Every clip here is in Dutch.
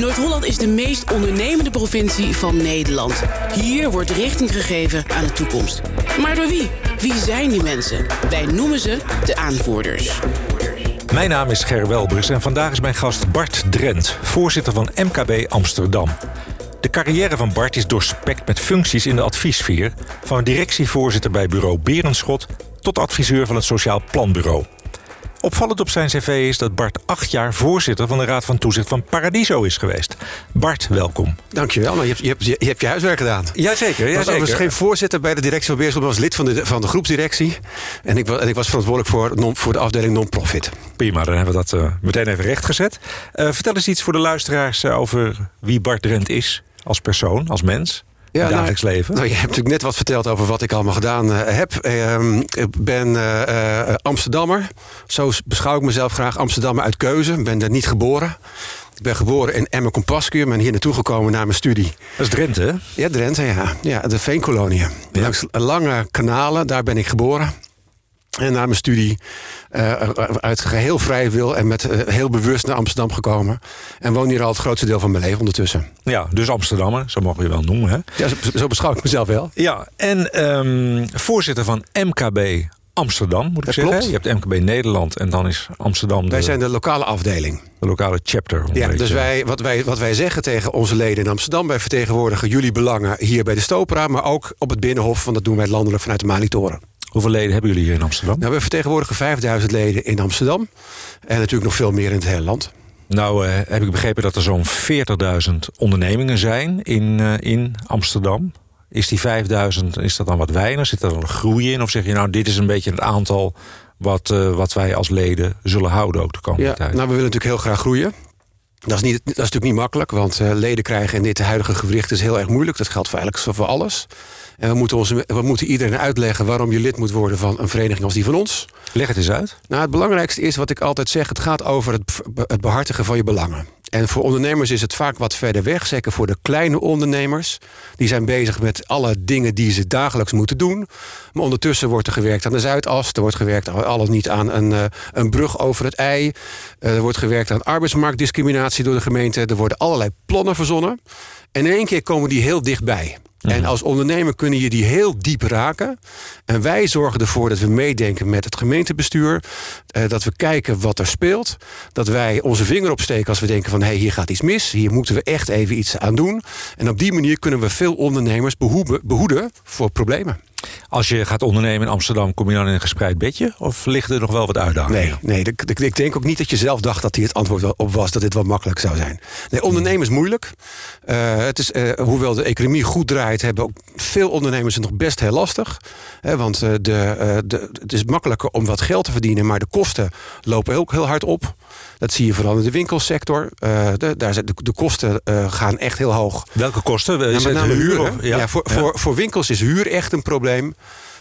Noord-Holland is de meest ondernemende provincie van Nederland. Hier wordt richting gegeven aan de toekomst. Maar door wie? Wie zijn die mensen? Wij noemen ze de aanvoerders. Mijn naam is Ger Welbers en vandaag is mijn gast Bart Drent, voorzitter van MKB Amsterdam. De carrière van Bart is doorspekt met functies in de adviessfeer, van directievoorzitter bij bureau Berenschot tot adviseur van het Sociaal Planbureau. Opvallend op zijn cv is dat Bart acht jaar voorzitter van de Raad van Toezicht van Paradiso is geweest. Bart, welkom. Dankjewel, maar je hebt je, hebt, je, hebt je huiswerk gedaan. Jazeker, Ik was overigens geen voorzitter bij de directie van Beerschot, maar was lid van de, van de groepsdirectie. En ik, was, en ik was verantwoordelijk voor, non, voor de afdeling non-profit. Prima, dan hebben we dat uh, meteen even rechtgezet. Uh, vertel eens iets voor de luisteraars uh, over wie Bart Drent is als persoon, als mens ja, dagelijks nou, leven? Nou, je hebt natuurlijk net wat verteld over wat ik allemaal gedaan uh, heb. Uh, ik ben uh, Amsterdammer. Zo beschouw ik mezelf graag. Amsterdammer uit keuze. Ik ben er niet geboren. Ik ben geboren in Emmen Compascuur. ben hier naartoe gekomen na mijn studie. Dat is Drenthe, hè? Ja, Drenthe, ja. ja de Veenkolonie. Ja. Langs lange kanalen, daar ben ik geboren. En na mijn studie uh, uit geheel vrij wil en met uh, heel bewust naar Amsterdam gekomen. En woon hier al het grootste deel van mijn leven ondertussen. Ja, dus Amsterdammer, zo mogen we je wel noemen. Hè? Ja, zo, zo beschouw ik mezelf wel. Ja, en um, voorzitter van MKB Amsterdam, moet ik dat zeggen. Klopt. Je hebt MKB Nederland en dan is Amsterdam... De, wij zijn de lokale afdeling. De lokale chapter. Ja, dus wij, wat, wij, wat wij zeggen tegen onze leden in Amsterdam... wij vertegenwoordigen jullie belangen hier bij de Stopera... maar ook op het Binnenhof, want dat doen wij landelijk vanuit de Malitoren. Hoeveel leden hebben jullie hier in Amsterdam? Nou, we vertegenwoordigen 5000 leden in Amsterdam. En natuurlijk nog veel meer in het hele land. Nou uh, heb ik begrepen dat er zo'n 40.000 ondernemingen zijn in, uh, in Amsterdam. Is die 5000, is dat dan wat weinig? Zit er dan een groei in? Of zeg je nou, dit is een beetje het aantal wat, uh, wat wij als leden zullen houden ook de komende ja, tijd? Nou, we willen natuurlijk heel graag groeien. Dat is, niet, dat is natuurlijk niet makkelijk, want leden krijgen in dit huidige gewricht is heel erg moeilijk. Dat geldt voor eigenlijk voor alles. En we moeten, ons, we moeten iedereen uitleggen waarom je lid moet worden van een vereniging als die van ons. Leg het eens uit. Nou, het belangrijkste is wat ik altijd zeg: het gaat over het, het behartigen van je belangen. En voor ondernemers is het vaak wat verder weg. Zeker voor de kleine ondernemers. Die zijn bezig met alle dingen die ze dagelijks moeten doen. Maar ondertussen wordt er gewerkt aan de Zuidas. Er wordt gewerkt alles niet aan een, uh, een brug over het ei. Uh, er wordt gewerkt aan arbeidsmarktdiscriminatie door de gemeente. Er worden allerlei plannen verzonnen. En in één keer komen die heel dichtbij. Mm. En als ondernemer kunnen je die heel diep raken. En wij zorgen ervoor dat we meedenken met het gemeentebestuur. Uh, dat we kijken wat er speelt. Dat wij onze vinger opsteken als we denken van... hé, hey, hier gaat iets mis. Hier moeten we echt even iets aan doen. En op die manier kunnen we veel ondernemers behoeden voor problemen. Als je gaat ondernemen in Amsterdam, kom je dan in een gespreid bedje? Of liggen er nog wel wat uitdagingen? Nee, nee ik denk ook niet dat je zelf dacht dat hier het antwoord op was... dat dit wat makkelijk zou zijn. Nee, ondernemen is moeilijk. Uh, het is, uh, hoewel de economie goed draait... hebben ook veel ondernemers het nog best heel lastig. Hè, want uh, de, de, het is makkelijker om wat geld te verdienen... maar de kosten lopen ook heel hard op. Dat zie je vooral in de winkelsector. de, daar zijn de, de kosten gaan echt heel hoog. Welke kosten? Is met name huur. Of, ja, ja, voor, ja. Voor, voor winkels is huur echt een probleem.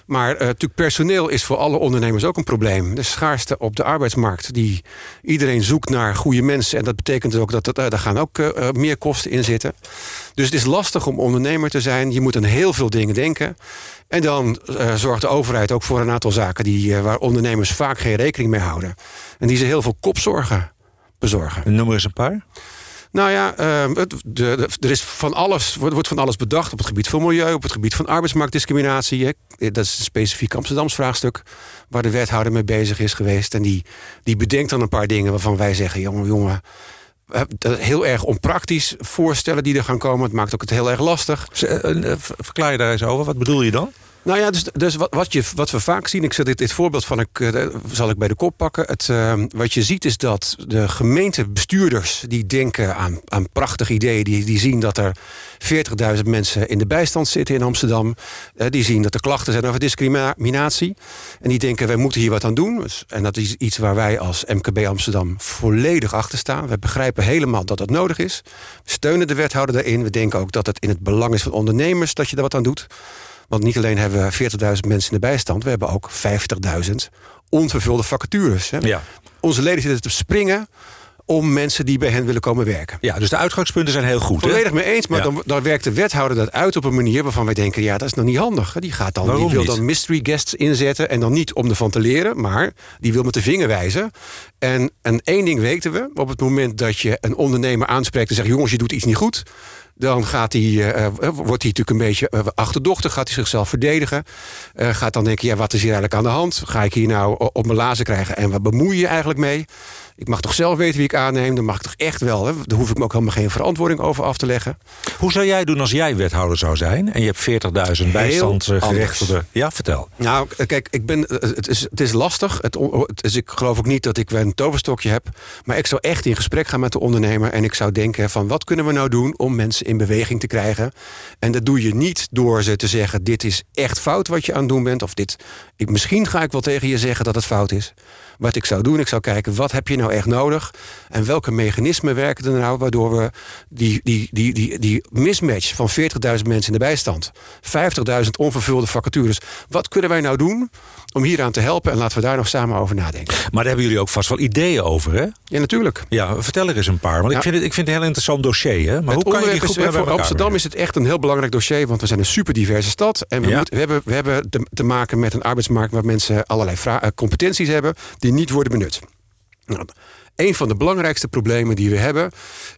Maar uh, natuurlijk personeel is voor alle ondernemers ook een probleem. De schaarste op de arbeidsmarkt. Die iedereen zoekt naar goede mensen. En dat betekent ook dat, dat uh, daar gaan ook uh, meer kosten in zitten. Dus het is lastig om ondernemer te zijn. Je moet aan heel veel dingen denken. En dan zorgt de overheid ook voor een aantal zaken... Die, waar ondernemers vaak geen rekening mee houden. En die ze heel veel kopzorgen bezorgen. Noem er eens een paar. Nou ja, uh, de, de, er is van alles, wordt, wordt van alles bedacht op het gebied van milieu, op het gebied van arbeidsmarktdiscriminatie. Hè. Dat is een specifiek Amsterdams vraagstuk waar de wethouder mee bezig is geweest. En die, die bedenkt dan een paar dingen waarvan wij zeggen: jongen, jongen. Heel erg onpraktisch voorstellen die er gaan komen. Het maakt ook het heel erg lastig. Verklaar je daar eens over. Wat bedoel je dan? Nou ja, dus, dus wat, je, wat we vaak zien, ik zal dit, dit voorbeeld van ik, uh, zal ik bij de kop pakken. Het, uh, wat je ziet is dat de gemeentebestuurders die denken aan, aan prachtige ideeën, die, die zien dat er 40.000 mensen in de bijstand zitten in Amsterdam. Uh, die zien dat er klachten zijn over discriminatie. En die denken, wij moeten hier wat aan doen. Dus, en dat is iets waar wij als MKB Amsterdam volledig achter staan. We begrijpen helemaal dat dat nodig is. We steunen de wethouder daarin. We denken ook dat het in het belang is van ondernemers dat je er wat aan doet. Want niet alleen hebben we 40.000 mensen in de bijstand... we hebben ook 50.000 onvervulde vacatures. Hè? Ja. Onze leden zitten te springen om mensen die bij hen willen komen werken. Ja, dus de uitgangspunten zijn heel goed. Volledig mee eens, maar Ja. dan, dan werkt de wethouder dat uit op een manier waarvan wij denken: ja, dat is nog niet handig. Die, gaat dan, Waarom die wil niet? dan mystery guests inzetten en dan niet om ervan te leren, maar die wil met de vinger wijzen. En, en één ding weten we: op het moment dat je een ondernemer aanspreekt en zegt: jongens, je doet iets niet goed. Dan gaat hij, eh, eh, wordt hij natuurlijk een beetje eh, achterdochtig, gaat hij zichzelf verdedigen. Gaat dan denken, ja, wat is hier eigenlijk aan de hand? Ga ik hier nou op mijn lazen krijgen en wat bemoei je eigenlijk mee? Ik mag toch zelf weten wie ik aanneem? Dan mag ik toch echt wel, hè? daar hoef ik me ook helemaal geen verantwoording over af te leggen. Hoe zou jij doen als jij wethouder zou zijn? En je hebt 40.000 bijstandsgerechtigden. Ja, vertel. Nou, kijk, ik ben, het, is, het is lastig. Het is, ik geloof ook niet dat ik een toverstokje heb. Maar ik zou echt in gesprek gaan met de ondernemer. En ik zou denken van wat kunnen we nou doen om mensen in beweging te krijgen. En dat doe je niet door ze te zeggen dit is echt fout wat je aan het doen bent. Of dit, ik, misschien ga ik wel tegen je zeggen dat het fout is. Wat ik zou doen, ik zou kijken wat heb je nou echt nodig. En welke mechanismen werken er nou waardoor we die, die, die, die, die mismatch van 40.000 mensen in de bijstand. 50.000 onvervulde vacatures. Wat kunnen wij nou doen om hieraan te helpen? En laten we daar nog samen over nadenken. Maar daar hebben jullie ook vast wel ideeën over, hè? Ja, natuurlijk. Ja, vertel er eens een paar. Want ik, vind het, ik vind het een heel interessant dossier, hè? Maar hoe kan je die is, bij voor Amsterdam is het echt een heel belangrijk dossier, want we zijn een super diverse stad. En we, Ja. moeten- we hebben, we hebben te, te maken met een arbeidsmarkt waar mensen allerlei eh, competenties hebben die niet worden benut. Nou, een van de belangrijkste problemen die we hebben,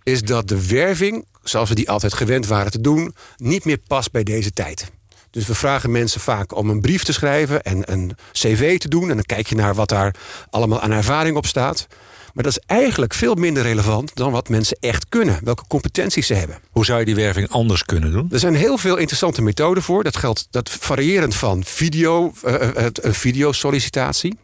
is dat de werving, zoals we die altijd gewend waren te doen, niet meer past bij deze tijd. Dus we vragen mensen vaak om een brief te schrijven en een cv te doen. En dan kijk je naar wat daar allemaal aan ervaring op staat. Maar dat is eigenlijk veel minder relevant dan wat mensen echt kunnen. Welke competenties ze hebben. Hoe zou je die werving anders kunnen doen? Er zijn heel veel interessante methoden voor. Dat geldt dat variërend van video, een videosollicitatie.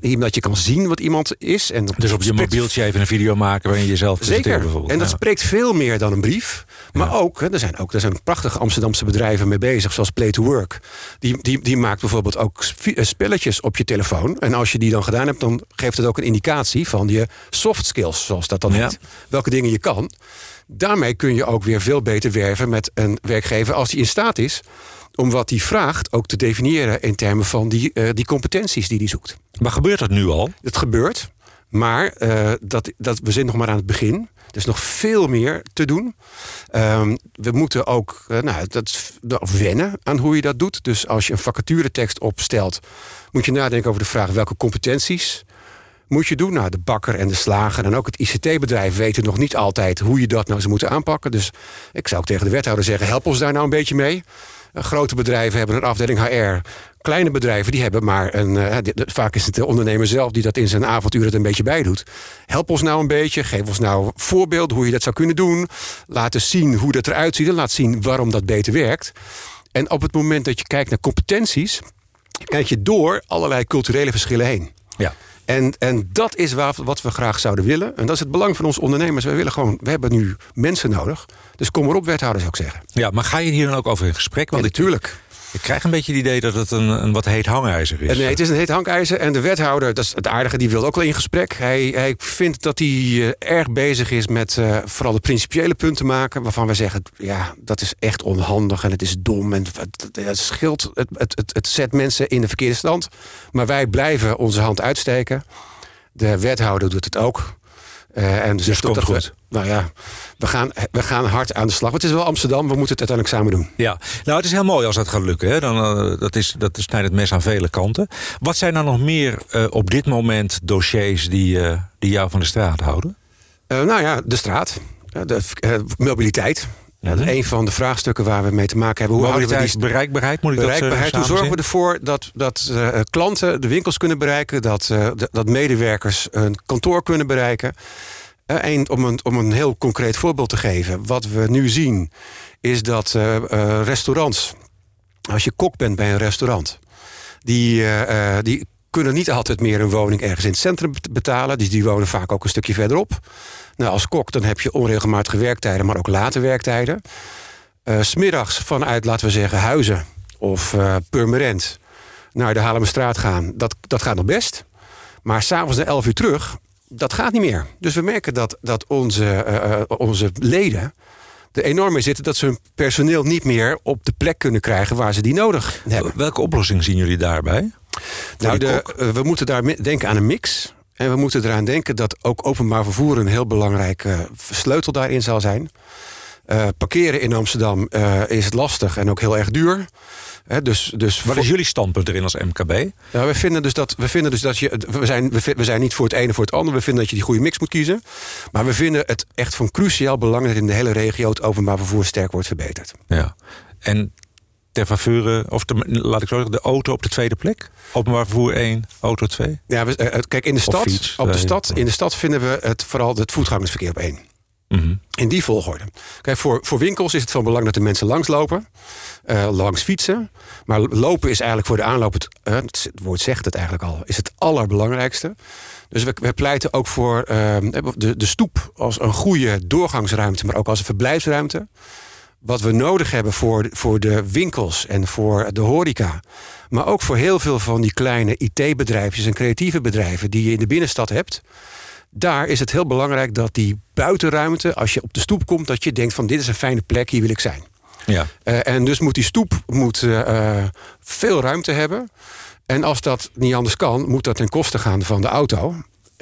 Dat je kan zien wat iemand is. En Dus op je mobieltje even een video maken waarin je jezelf presenteert Zeker. bijvoorbeeld. En dat Ja. spreekt veel meer dan een brief. Maar Ja. ook, er zijn ook, er zijn prachtige Amsterdamse bedrijven mee bezig, zoals Play to Work. Die, die, die maakt bijvoorbeeld ook eh, spelletjes op je telefoon. En als je die dan gedaan hebt, dan geeft het ook een indicatie van je soft skills, zoals dat dan Ja. heet. Welke dingen je kan. Daarmee kun je ook weer veel beter werven met een werkgever als die in staat is om wat hij vraagt ook te definiëren in termen van die, eh, die competenties die hij zoekt. Maar gebeurt dat nu al? Het gebeurt, maar eh, dat, dat, we zijn nog maar aan het begin. Er is nog veel meer te doen. Ehm, we moeten ook eh, nou, dat, wennen aan hoe je dat doet. Dus als je een vacaturetekst opstelt, moet je nadenken over de vraag welke competenties moet je doen. Nou, de bakker en de slager en ook het ICT-bedrijf weten nog niet altijd hoe je dat nou zou moeten aanpakken. Dus ik zou ook tegen de wethouder zeggen: help ons daar nou een beetje mee. Eh, grote bedrijven hebben een afdeling HR. Kleine bedrijven die hebben maar een. eh, vaak is het de ondernemer zelf die dat in zijn avontuur het een beetje bij doet. Help ons nou een beetje. Geef ons nou voorbeelden hoe je dat zou kunnen doen. Laat eens zien hoe dat eruit ziet. En laat zien waarom dat beter werkt. En op het moment dat je kijkt naar competenties. kijk je door allerlei culturele verschillen heen. Ja. En, en dat is waar, wat we graag zouden willen. En dat is het belang van onze ondernemers. We willen gewoon, we hebben nu mensen nodig. Dus kom erop, wethouder, zou ik zeggen. ja, maar ga je hier dan ook over in gesprek? Want Ja, natuurlijk. Ik krijg een beetje het idee dat het een, een wat heet hangijzer is. En nee, het is een heet hangijzer. En de wethouder, dat is het aardige, die wil ook wel in gesprek. Hij, hij vindt dat hij eh, erg bezig is met eh, vooral de principiële punten maken. Waarvan wij zeggen, ja, dat is echt onhandig en het is dom. En het, het scheelt, het, het, het zet mensen in de verkeerde stand. Maar wij blijven onze hand uitsteken. De wethouder doet het ook. Eh, en zegt ook komt dat goed. We, nou ja, we gaan, we gaan hard aan de slag. Het is wel Amsterdam, we moeten het uiteindelijk samen doen. Ja, nou het is heel mooi als dat gaat lukken. Hè? Dan, eh, dat, is, dat snijdt het mes aan vele kanten. Wat zijn nou nog meer eh, op dit moment dossiers die, die jou van de straat houden? Nou ja, de straat. De mobiliteit. Ja, dat is een van de vraagstukken waar we mee te maken hebben. Hoe houden we die bereikbaarheid, moet ik dat bereikbaarheid? eh, Hoe zorgen we ervoor dat, dat eh, klanten de winkels kunnen bereiken, dat, eh, dat medewerkers een kantoor kunnen bereiken? En om een, om een heel concreet voorbeeld te geven, wat we nu zien, is dat restaurants, als je kok bent bij een restaurant, die, die kunnen niet altijd meer een woning ergens in het centrum bet- betalen. Dus die wonen vaak ook een stukje verderop. Nou, als kok dan heb je onregelmatige werktijden, maar ook late werktijden. S smiddags vanuit, laten we zeggen, Huizen of eh Purmerend naar de Haarlemmerstraat gaan, dat, dat gaat nog best. Maar s'avonds na 11 uur terug, dat gaat niet meer. Dus we merken dat, dat onze, eh, onze leden er enorm mee zitten dat ze hun personeel niet meer op de plek kunnen krijgen waar ze die nodig hebben. Welke oplossing zien jullie daarbij? Nou, de, we moeten daar denken aan een mix. En we moeten eraan denken dat ook openbaar vervoer een heel belangrijke sleutel daarin zal zijn. Uh, parkeren in Amsterdam uh, is lastig en ook heel erg duur. He, dus, dus Wat is jullie standpunt erin als MKB? Ja, we, vinden dus dat, we vinden dus dat je. We zijn, we, zijn niet voor het ene voor het andere. We vinden dat je die goede mix moet kiezen. Maar we vinden het echt van cruciaal belang dat in de hele regio het openbaar vervoer sterk wordt verbeterd. Ja. En ter faveur, of laat ik zo zeggen, de auto op de tweede plek? Openbaar vervoer 1, auto 2? Ja, we, uh, kijk, in de stad, fiets, op de stad, in de stad vinden we het vooral het voetgangersverkeer op 1. Mm In die volgorde. Kijk, voor, voor winkels is het van belang dat de mensen langslopen, uh, langs fietsen. Maar lopen is eigenlijk voor de aanloop, het, uh, het woord zegt het eigenlijk al, is het allerbelangrijkste. Dus we, we pleiten ook voor uh, de, de stoep als een goede doorgangsruimte, maar ook als een verblijfsruimte wat we nodig hebben voor, voor de winkels en voor de horeca. Maar ook voor heel veel van die kleine IT-bedrijfjes en creatieve bedrijven die je in de binnenstad hebt. Daar is het heel belangrijk dat die buitenruimte, als je op de stoep komt, dat je denkt van dit is een fijne plek, hier wil ik zijn. Ja. Uh, en dus moet die stoep moet, uh, veel ruimte hebben. En als dat niet anders kan, moet dat ten koste gaan van de auto.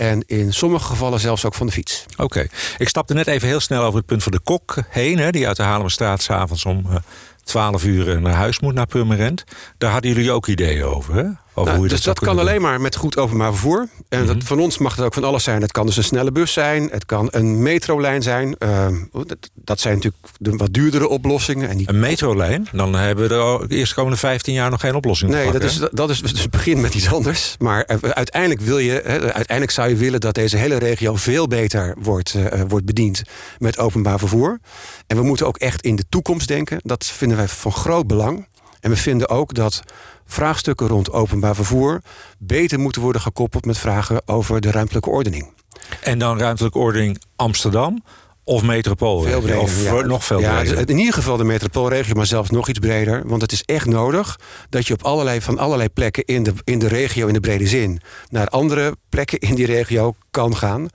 En in sommige gevallen zelfs ook van de fiets. Oké. Ik stapte net even heel snel over het punt van de kok heen. Hè, die uit de Haarlemmerstraat s'avonds om uh, 12 uur naar huis moet, naar Purmerend. Daar hadden jullie ook ideeën over, hè? Nou, dus dat, kan alleen maar met goed openbaar vervoer. En dat, mhm. van ons mag het ook van alles zijn. Het kan dus een snelle bus zijn. Het kan een metrolijn zijn. Uh, dat, dat, zijn natuurlijk de wat duurdere oplossingen. En die... Een metrolijn? Dan hebben we er de eerste komende 15 jaar nog geen oplossing Nee, dat, is, dat is dus begin met iets anders. Maar uh, uiteindelijk, wil je, uh, uiteindelijk zou je willen dat deze hele regio veel beter wordt, eh, wordt bediend met openbaar vervoer. En we moeten ook echt in de toekomst denken. Dat vinden wij van groot belang. En we vinden ook dat vraagstukken rond openbaar vervoer beter moeten worden gekoppeld met vragen over de ruimtelijke ordening. En dan ruimtelijke ordening Amsterdam of metropool? Veel breder, of nog veel ja, breder? In ieder geval de metropoolregio, maar zelfs nog iets breder. Want het is echt nodig dat je op allerlei, van allerlei plekken in de, in de regio, in de brede zin, naar andere plekken in die regio kan gaan.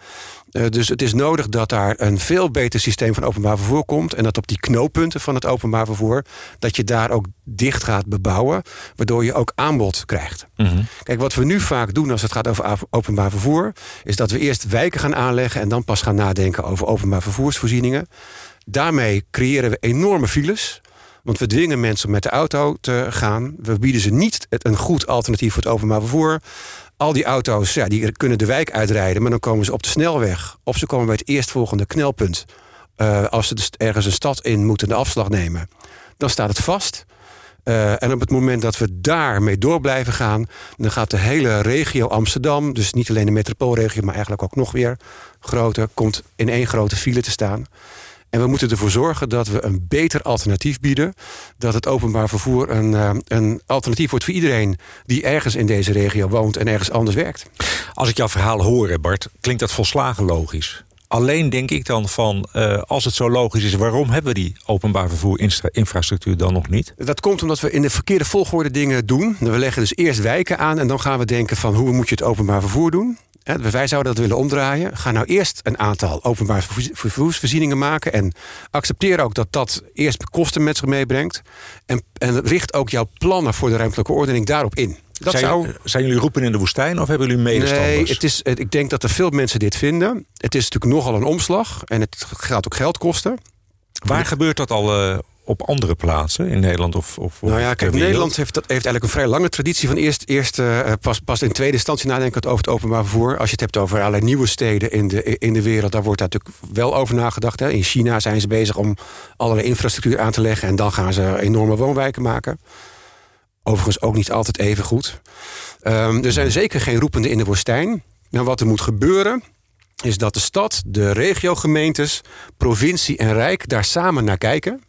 Eh, dus het is nodig dat daar een veel beter systeem van openbaar vervoer komt. En dat op die knooppunten van het openbaar vervoer, dat je daar ook dicht gaat bebouwen. Waardoor je ook aanbod krijgt. Mhm. Kijk, wat we nu vaak doen als het gaat over openbaar vervoer, is dat we eerst wijken gaan aanleggen en dan pas gaan nadenken over openbaar vervoersvoorzieningen. Daarmee creëren we enorme files. Want we dwingen mensen om met de auto te gaan. We bieden ze niet een goed alternatief voor het openbaar vervoer. Al die auto's ja, die kunnen de wijk uitrijden, maar dan komen ze op de snelweg. Of ze komen bij het eerstvolgende knelpunt. Uh, als ze dus ergens een stad in moeten de afslag nemen. Dan staat het vast. Uh, en op het moment dat we daarmee door blijven gaan... dan gaat de hele regio Amsterdam... dus niet alleen de metropoolregio, maar eigenlijk ook nog weer groter... komt in één grote file te staan. En we moeten ervoor zorgen dat we een beter alternatief bieden. Dat het openbaar vervoer een, uh, een alternatief wordt voor iedereen... die ergens in deze regio woont en ergens anders werkt. Als ik jouw verhaal hoor, Bart, klinkt dat volslagen logisch. Alleen denk ik dan van, uh, als het zo logisch is... waarom hebben we die openbaar vervoer infrastructuur dan nog niet? Dat komt omdat we in de verkeerde volgorde dingen doen. We leggen dus eerst wijken aan en dan gaan we denken van... hoe moet je het openbaar vervoer doen? Wij zouden dat willen omdraaien. Ga nou eerst een aantal openbare vervoersvoorzieningen maken. En accepteer ook dat dat eerst kosten met zich meebrengt. En, en richt ook jouw plannen voor de ruimtelijke ordening daarop in. Dat zijn, zou... zijn jullie roepen in de woestijn of hebben jullie medestanders? Nee, het is, ik denk dat er veel mensen dit vinden. Het is natuurlijk nogal een omslag. En het gaat ook geld kosten. Waar gebeurt dat al uh, op andere plaatsen in Nederland? Of, of nou ja, kijk, Nederland heeft, dat, heeft eigenlijk een vrij lange traditie van eerst, eerst uh, pas, pas in tweede instantie nadenken over het openbaar vervoer. Als je het hebt over allerlei nieuwe steden in de, in de wereld, daar wordt daar natuurlijk wel over nagedacht. Hè. In China zijn ze bezig om allerlei infrastructuur aan te leggen en dan gaan ze enorme woonwijken maken. Overigens ook niet altijd even goed. Um, er zijn zeker geen roependen in de woestijn. Nou, wat er moet gebeuren, is dat de stad, de regiogemeentes, provincie en rijk daar samen naar kijken.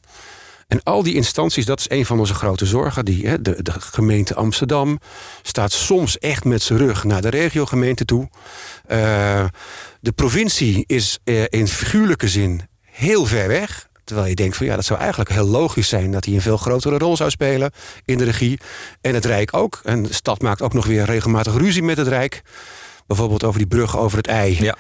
En al die instanties, dat is een van onze grote zorgen. Die, hè, de, gemeente Amsterdam staat soms echt met zijn rug naar de regiogemeente toe. Uh, de provincie is uh, in figuurlijke zin heel ver weg. Terwijl je denkt van ja, dat zou eigenlijk heel logisch zijn dat hij een veel grotere rol zou spelen in de regie. En het Rijk ook. En de stad maakt ook nog weer regelmatig ruzie met het Rijk. Bijvoorbeeld over die brug over het ei. Ja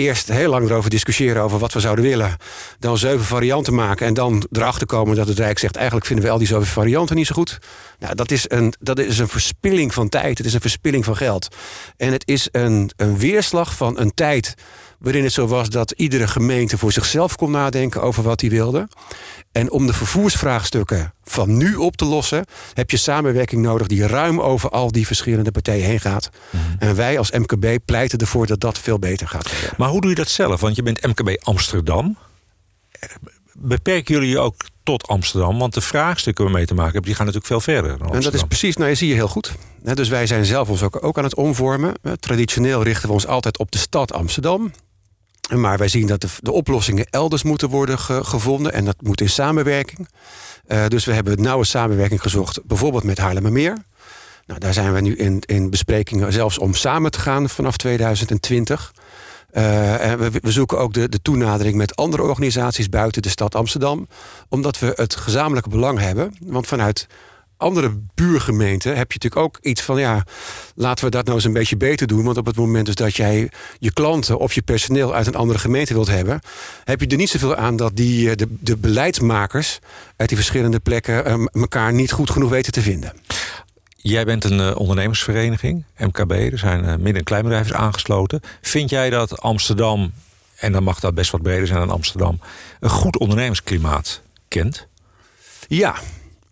eerst heel lang erover discussiëren over wat we zouden willen. Dan zeven varianten maken en dan erachter komen dat het Rijk zegt... eigenlijk vinden we al die zeven varianten niet zo goed. Nou, dat is een, dat is een verspilling van tijd. Het is een verspilling van geld. En het is een, een weerslag van een tijd waarin het zo was dat iedere gemeente voor zichzelf kon nadenken over wat hij wilde. En om de vervoersvraagstukken van nu op te lossen, heb je samenwerking nodig die ruim over al die verschillende partijen heen gaat. Mhm. En wij als MKB pleiten ervoor dat dat veel beter gaat. Maar hoe doe je dat zelf? Want je bent MKB Amsterdam. Beperken jullie je ook tot Amsterdam? Want de vraagstukken waarmee te maken hebben, die gaan natuurlijk veel verder. Dan en dat is precies, nou je zie je heel goed. Dus wij zijn zelf ons ook, ook aan het omvormen. Traditioneel richten we ons altijd op de stad Amsterdam. Maar wij zien dat de, de oplossingen elders moeten worden gevonden. En dat moet in samenwerking. Uh, dus we hebben nauwe samenwerking gezocht. Bijvoorbeeld met Haarlemmermeer. Nou, daar zijn we nu in, in besprekingen zelfs om samen te gaan vanaf 2020. Uh, en we, zoeken ook de, de toenadering met andere organisaties buiten de stad Amsterdam. Omdat we het gezamenlijke belang hebben. Want vanuit andere buurgemeenten heb je natuurlijk ook iets van... ja, laten we dat nou eens een beetje beter doen. Want op het moment dus dat jij je klanten of je personeel... uit een andere gemeente wilt hebben... heb je er niet zoveel aan dat die, eh, de, beleidsmakers... uit die verschillende plekken uh, elkaar niet goed genoeg weten te vinden. Jij bent een uh, ondernemersvereniging, MKB. Er zijn uh, midden- en kleinbedrijven aangesloten. Vind jij dat Amsterdam, en dan mag dat best wat breder zijn dan Amsterdam... een goed ondernemersklimaat kent? Ja,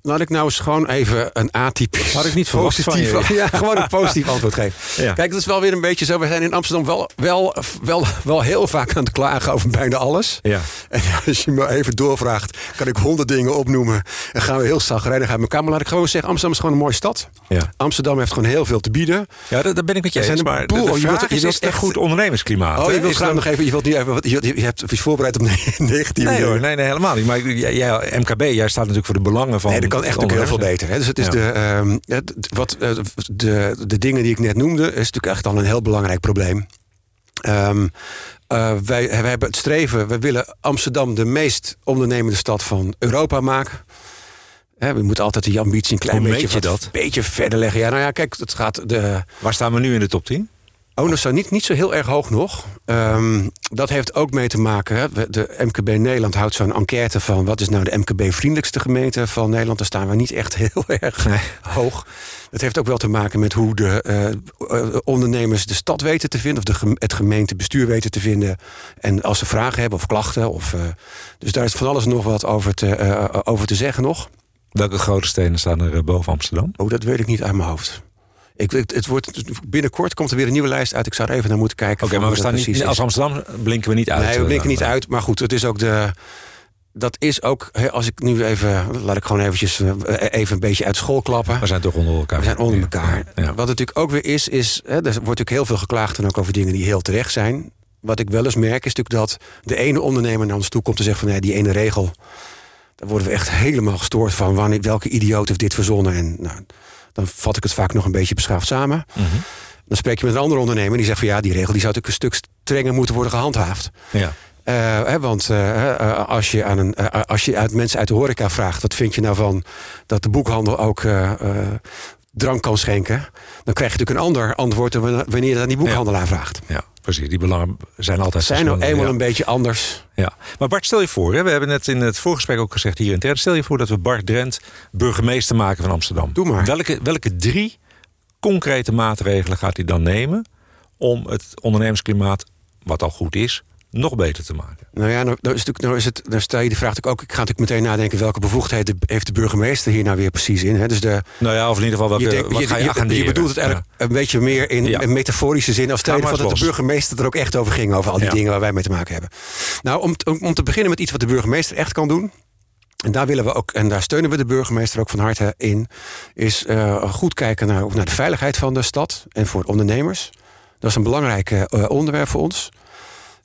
Laat ik nou eens gewoon even een atypisch... Had ik niet verwacht van je. Ja, gewoon een positief antwoord geven. Ja. Kijk, dat is wel weer een beetje zo. We zijn in Amsterdam wel, wel, wel, wel heel vaak aan het klagen over bijna alles. Ja. En als je me even doorvraagt, kan ik honderd dingen opnoemen. En gaan we heel zagrijnig uit elkaar. Maar laat ik gewoon zeggen, Amsterdam is gewoon een mooie stad. Ja. Amsterdam heeft gewoon heel veel te bieden. Ja, daar ben ik met je eens. Maar boel, de, de je wilt, je wilt echt goed ondernemersklimaat. Oh, je wilt graag nog even... Je, wilt niet even je, je hebt je voorbereid op negatieve Nee hoor, nee, nee, helemaal niet. Maar jij, MKB, jij staat natuurlijk voor de belangen van... Nee, kan echt ook heel veel beter. Hè? Dus het is de, um, het, wat, uh, de, de dingen die ik net noemde, is natuurlijk echt al een heel belangrijk probleem. Um, uh, wij, wij hebben het streven, we willen Amsterdam de meest ondernemende stad van Europa maken. He, we moeten altijd die ambitie een klein Hoe beetje, je dat? beetje verder leggen. Ja, nou ja, kijk, het gaat de. Waar staan we nu in de top 10? Dat staat niet, niet zo heel erg hoog nog. Um, dat heeft ook mee te maken. Hè. De MKB Nederland houdt zo'n enquête van... wat is nou de MKB-vriendelijkste gemeente van Nederland. Daar staan we niet echt heel erg nee. hoog. Dat heeft ook wel te maken met hoe de uh, ondernemers de stad weten te vinden... of de, het gemeentebestuur weten te vinden. En als ze vragen hebben of klachten. Of, uh, dus daar is van alles nog wat over te, over te zeggen nog. Welke grote stenen staan er boven Amsterdam? Oh, dat weet ik niet uit mijn hoofd. Ik, het wordt, binnenkort komt er weer een nieuwe lijst uit. Ik zou er even naar moeten kijken. Oké, maar we staan niet, als Amsterdam blinken we niet uit. Nee, we blinken niet uit. Maar goed, het is ook de... Dat is ook, als ik nu even, laat ik gewoon eventjes even een beetje uit school klappen. We zijn toch onder elkaar. We zijn onder elkaar. Ja. Wat natuurlijk ook weer is, is hè, er wordt natuurlijk heel veel geklaagd en ook over dingen die heel terecht zijn. Wat ik wel eens merk is natuurlijk dat de ene ondernemer naar ons toe komt en zegt van ja, die ene regel, daar worden we echt helemaal gestoord van. Wanneer, welke idioot heeft dit verzonnen? En nou, dan vat ik het vaak nog een beetje beschaafd samen. Mm -hmm. Dan spreek je met een andere ondernemer die zegt van ja, die regel die zou natuurlijk een stuk strenger moeten worden gehandhaafd. Ja. Uh, hè, want uh, als, je aan een, uh, als je uit mensen uit de horeca vraagt, wat vind je nou van dat de boekhandel ook drank kan schenken, dan krijg je natuurlijk een ander antwoord dan wanneer je dat aan die boekhandelaar ja. vraagt. Ja, precies. Die belangen zijn altijd zijn nou eenmaal ja. een beetje anders. Ja, maar Bart, stel je voor, hè, we hebben net in het voorgesprek ook gezegd hier intern, stel je voor dat we Bart Drent burgemeester maken van Amsterdam. Doe maar. Welke, welke drie concrete maatregelen gaat hij dan nemen om het ondernemersklimaat, wat al goed is, nog beter te maken? Nou ja, nou, nou is het, nou is het, dan stel je de vraag ook. Ik ga natuurlijk meteen nadenken welke bevoegdheden heeft de burgemeester hier nou weer precies in. Hè? Dus de, nou ja, of in ieder geval welke, je, wat je, ga je, je, je bedoelt het eigenlijk ja. een beetje meer in ja. een metaforische zin. Als stel je dat de burgemeester er ook echt over ging. Over al die ja. dingen waar wij mee te maken hebben. Nou, om, om, om te beginnen met iets wat de burgemeester echt kan doen. En daar willen we ook, en daar steunen we de burgemeester ook van harte in, is uh, goed kijken naar, naar de veiligheid van de stad en voor ondernemers. Dat is een belangrijk uh, onderwerp voor ons.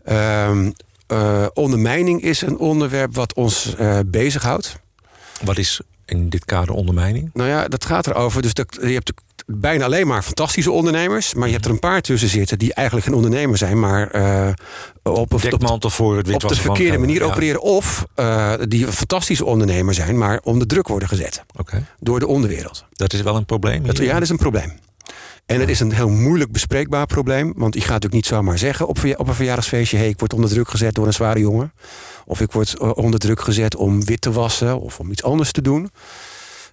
Uh, uh, ondermijning is een onderwerp wat ons uh, bezighoudt. Wat is in dit kader ondermijning? Nou ja, dat gaat erover. Dus dat, je hebt bijna alleen maar fantastische ondernemers. Maar je hebt er een paar tussen zitten die eigenlijk geen ondernemer zijn. Maar uh, op, Dekmantel voor het op de verkeerde manier ja. opereren. Of uh, die een fantastische ondernemer zijn. Maar onder druk worden gezet. Okay. Door de onderwereld. Dat is wel een probleem? Dat, ja, dat is een probleem. En het is een heel moeilijk bespreekbaar probleem. Want ik ga natuurlijk niet zomaar zeggen op, op een verjaardagsfeestje... hey, ik word onder druk gezet door een zware jongen. Of ik word eh, onder druk gezet om wit te wassen... of om iets anders te doen.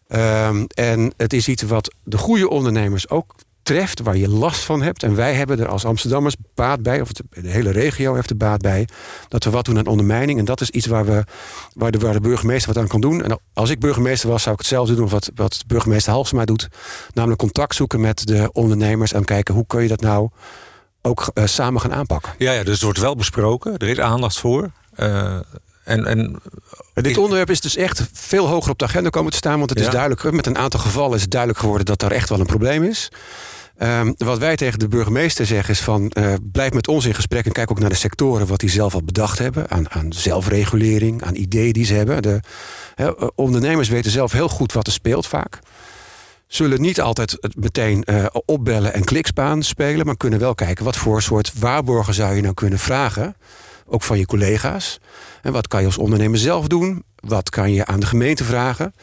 Um, en het is iets wat de goede ondernemers ook treft, waar je last van hebt. En wij hebben er als Amsterdammers baat bij, of de, hele regio heeft er baat bij, dat we wat doen aan ondermijning. En dat is iets waar, we, waar, de, waar de burgemeester wat aan kan doen. En als ik burgemeester was, zou ik hetzelfde doen wat, wat burgemeester Halsema doet. Namelijk contact zoeken met de ondernemers en kijken hoe kun je dat nou ook uh, samen gaan aanpakken. Ja, ja, dus het wordt wel besproken, er is aandacht voor. Uh, en, en dit onderwerp is dus echt veel hoger op de agenda komen te staan. Want het is duidelijk, met een aantal gevallen is het duidelijk geworden dat daar echt wel een probleem is. Um, wat wij tegen de burgemeester zeggen is van... Uh, blijf met ons in gesprek en kijk ook naar de sectoren... wat die zelf al bedacht hebben aan, aan zelfregulering, aan ideeën die ze hebben. De ondernemers weten zelf heel goed wat er speelt vaak. Zullen niet altijd meteen uh, opbellen en klikspaan spelen... maar kunnen wel kijken wat voor soort waarborgen zou je nou kunnen vragen... ook van je collega's. En wat kan je als ondernemer zelf doen? Wat kan je aan de gemeente vragen?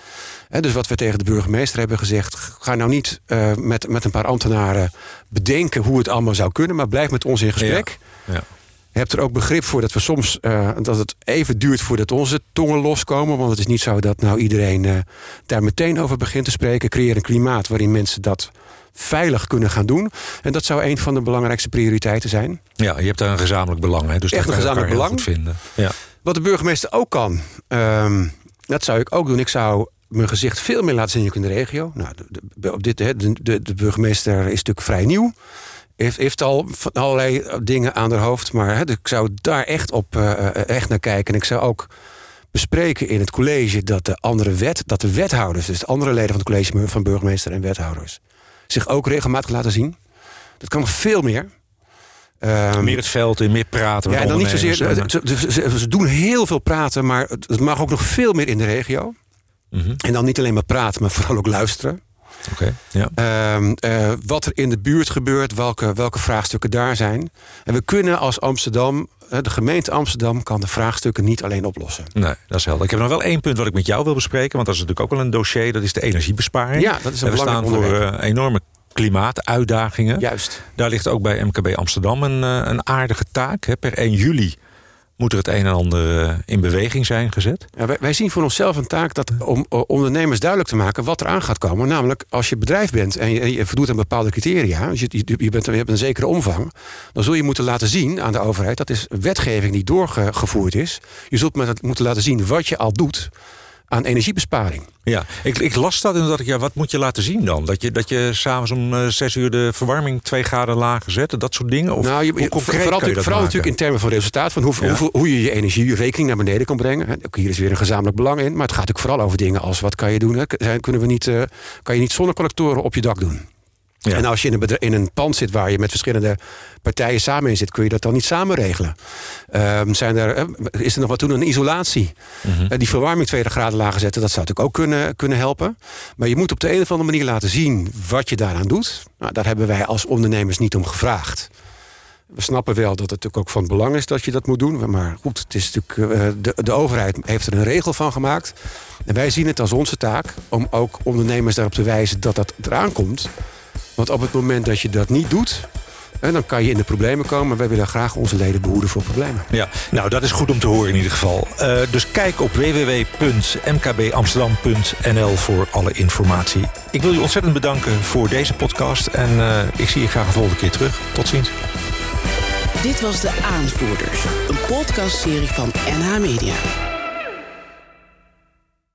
En dus wat we tegen de burgemeester hebben gezegd... ga nou niet uh, met, met een paar ambtenaren bedenken hoe het allemaal zou kunnen... maar blijf met ons in gesprek. Ja. hebt er ook begrip voor dat we soms uh, dat het even duurt voordat onze tongen loskomen. Want het is niet zo dat nou iedereen uh, daar meteen over begint te spreken. Creëer een klimaat waarin mensen dat veilig kunnen gaan doen. En dat zou een van de belangrijkste prioriteiten zijn. Ja, je hebt daar een gezamenlijk belang. Hè? Dus Echt een gezamenlijk belang. Vinden. Ja. Wat de burgemeester ook kan, um, dat zou ik ook doen. Ik zou mijn gezicht veel meer laten zien in de regio. Nou, de, op dit, de, de, de, burgemeester is natuurlijk vrij nieuw. Heeft, heeft al allerlei dingen aan haar hoofd. Maar dus ik zou daar echt, op, uh, echt naar kijken. En ik zou ook bespreken in het college dat de andere wet, dat de wethouders, dus de andere leden van het college van burgemeester en wethouders, zich ook regelmatig laten zien. Dat kan nog veel meer. Um, meer het veld in, meer praten. Ja, en dan niet zozeer. Ze, ze, doen heel veel praten, maar het mag ook nog veel meer in de regio. Mm -hmm. En dan niet alleen maar praten, maar vooral ook luisteren. Okay, ja. um, uh, wat er in de buurt gebeurt, welke, welke vraagstukken daar zijn. En we kunnen als Amsterdam, de gemeente Amsterdam, kan de vraagstukken niet alleen oplossen. Nee, dat is helder. Ik heb nog wel één punt wat ik met jou wil bespreken, want dat is natuurlijk ook wel een dossier. Dat is de energiebesparing. Ja, dat is een en we staan voor uh, enorme klimaatuitdagingen. Juist. Daar ligt ook bij MKB Amsterdam een, eh, een aardige taak. Hè. Per 1 juli moet er het een en ander eh, in beweging zijn gezet? Ja, wij, zien voor onszelf een taak dat om ondernemers duidelijk te maken wat er aan gaat komen. Namelijk, als je bedrijf bent en je, voldoet aan bepaalde criteria, dus je, je, je, bent, je hebt een zekere omvang, dan zul je moeten laten zien aan de overheid, dat is wetgeving die doorgevoerd is. Je zult moeten laten zien wat je al doet aan energiebesparing. Ja, ik, ik las dat en dat ik, ja, wat moet je laten zien dan? Dat je, dat je s'avonds om uh, zes uur de verwarming twee graden lager zet, dat soort dingen? Of nou, je, hoe vooral, natuurlijk, vooral natuurlijk in termen van resultaat, van hoe, ja. hoe, hoe, je je energierekening naar beneden kan brengen. Ook hier is weer een gezamenlijk belang in, maar het gaat natuurlijk vooral over dingen als wat kan je doen? Hè? Kunnen we niet, uh, kan je niet zonnecollectoren op je dak doen? Ja. En als je in een, in een pand zit waar je met verschillende partijen samen in zit, kun je dat dan niet samen regelen? Um, zijn er, is er nog wat doen aan isolatie? Mm -hmm. die verwarming 2 graden lager zetten, dat zou natuurlijk ook kunnen, kunnen helpen. Maar je moet op de een of andere manier laten zien wat je daaraan doet. Nou, daar hebben wij als ondernemers niet om gevraagd. We snappen wel dat het natuurlijk ook van belang is dat je dat moet doen. Maar goed, het is natuurlijk, uh, de, de overheid heeft er een regel van gemaakt. En wij zien het als onze taak om ook ondernemers daarop te wijzen dat dat eraan komt. Want op het moment dat je dat niet doet, en dan kan je in de problemen komen. Maar wij willen graag onze leden behoeden voor problemen. Ja, nou dat is goed om te horen in ieder geval. Uh, dus kijk op www.mkbamsterdam.nl voor alle informatie. Ik wil je ontzettend bedanken voor deze podcast. En uh, ik zie je graag een volgende keer terug. Tot ziens. Dit was De Aanvoerders. Een podcastserie van NH Media.